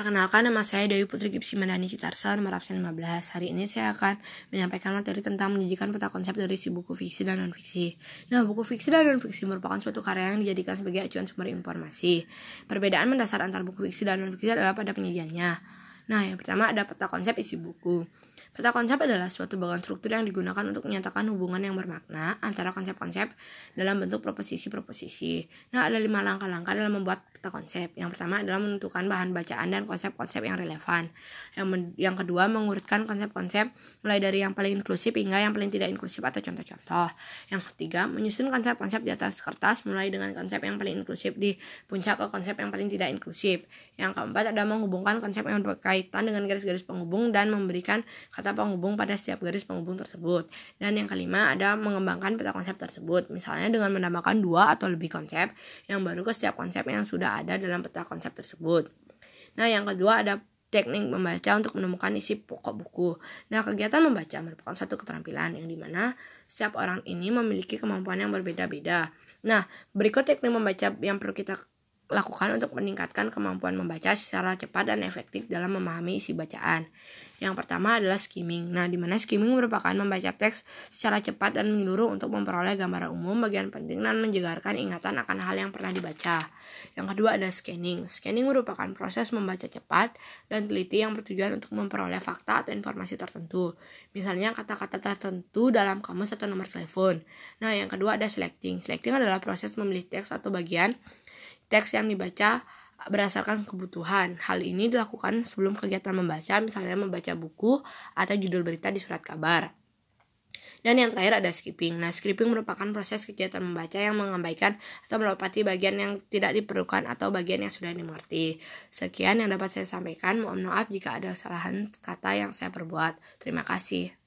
Perkenalkan nama saya Dewi Putri Gipsi Mandani Citarsa nomor absen 15 Hari ini saya akan menyampaikan materi tentang menyajikan peta konsep dari si buku fiksi dan non-fiksi. Nah buku fiksi dan non-fiksi merupakan suatu karya yang dijadikan sebagai acuan sumber informasi. Perbedaan mendasar antara buku fiksi dan non-fiksi adalah pada penyajiannya. Nah yang pertama ada peta konsep isi buku. Peta konsep adalah suatu bagian struktur yang digunakan untuk menyatakan hubungan yang bermakna antara konsep-konsep dalam bentuk proposisi-proposisi. Nah, ada lima langkah-langkah dalam membuat peta konsep. Yang pertama adalah menentukan bahan bacaan dan konsep-konsep yang relevan. Yang, yang kedua, mengurutkan konsep-konsep mulai dari yang paling inklusif hingga yang paling tidak inklusif atau contoh-contoh. Yang ketiga, menyusun konsep-konsep di atas kertas mulai dengan konsep yang paling inklusif di puncak ke konsep yang paling tidak inklusif. Yang keempat adalah menghubungkan konsep yang berkaitan dengan garis-garis penghubung dan memberikan kata penghubung pada setiap garis penghubung tersebut. Dan yang kelima ada mengembangkan peta konsep tersebut, misalnya dengan menambahkan dua atau lebih konsep yang baru ke setiap konsep yang sudah ada dalam peta konsep tersebut. Nah, yang kedua ada teknik membaca untuk menemukan isi pokok buku. Nah, kegiatan membaca merupakan satu keterampilan yang di mana setiap orang ini memiliki kemampuan yang berbeda-beda. Nah, berikut teknik membaca yang perlu kita lakukan untuk meningkatkan kemampuan membaca secara cepat dan efektif dalam memahami isi bacaan. Yang pertama adalah skimming. Nah, di mana skimming merupakan membaca teks secara cepat dan menyeluruh untuk memperoleh gambaran umum, bagian penting dan menjegarkan ingatan akan hal yang pernah dibaca. Yang kedua ada scanning. Scanning merupakan proses membaca cepat dan teliti yang bertujuan untuk memperoleh fakta atau informasi tertentu. Misalnya kata-kata tertentu dalam kamus atau nomor telepon. Nah, yang kedua ada selecting. Selecting adalah proses memilih teks atau bagian teks yang dibaca berdasarkan kebutuhan. Hal ini dilakukan sebelum kegiatan membaca, misalnya membaca buku atau judul berita di surat kabar. Dan yang terakhir ada skipping. Nah, skipping merupakan proses kegiatan membaca yang mengabaikan atau melewati bagian yang tidak diperlukan atau bagian yang sudah dimengerti. Sekian yang dapat saya sampaikan. Mohon maaf jika ada kesalahan kata yang saya perbuat. Terima kasih.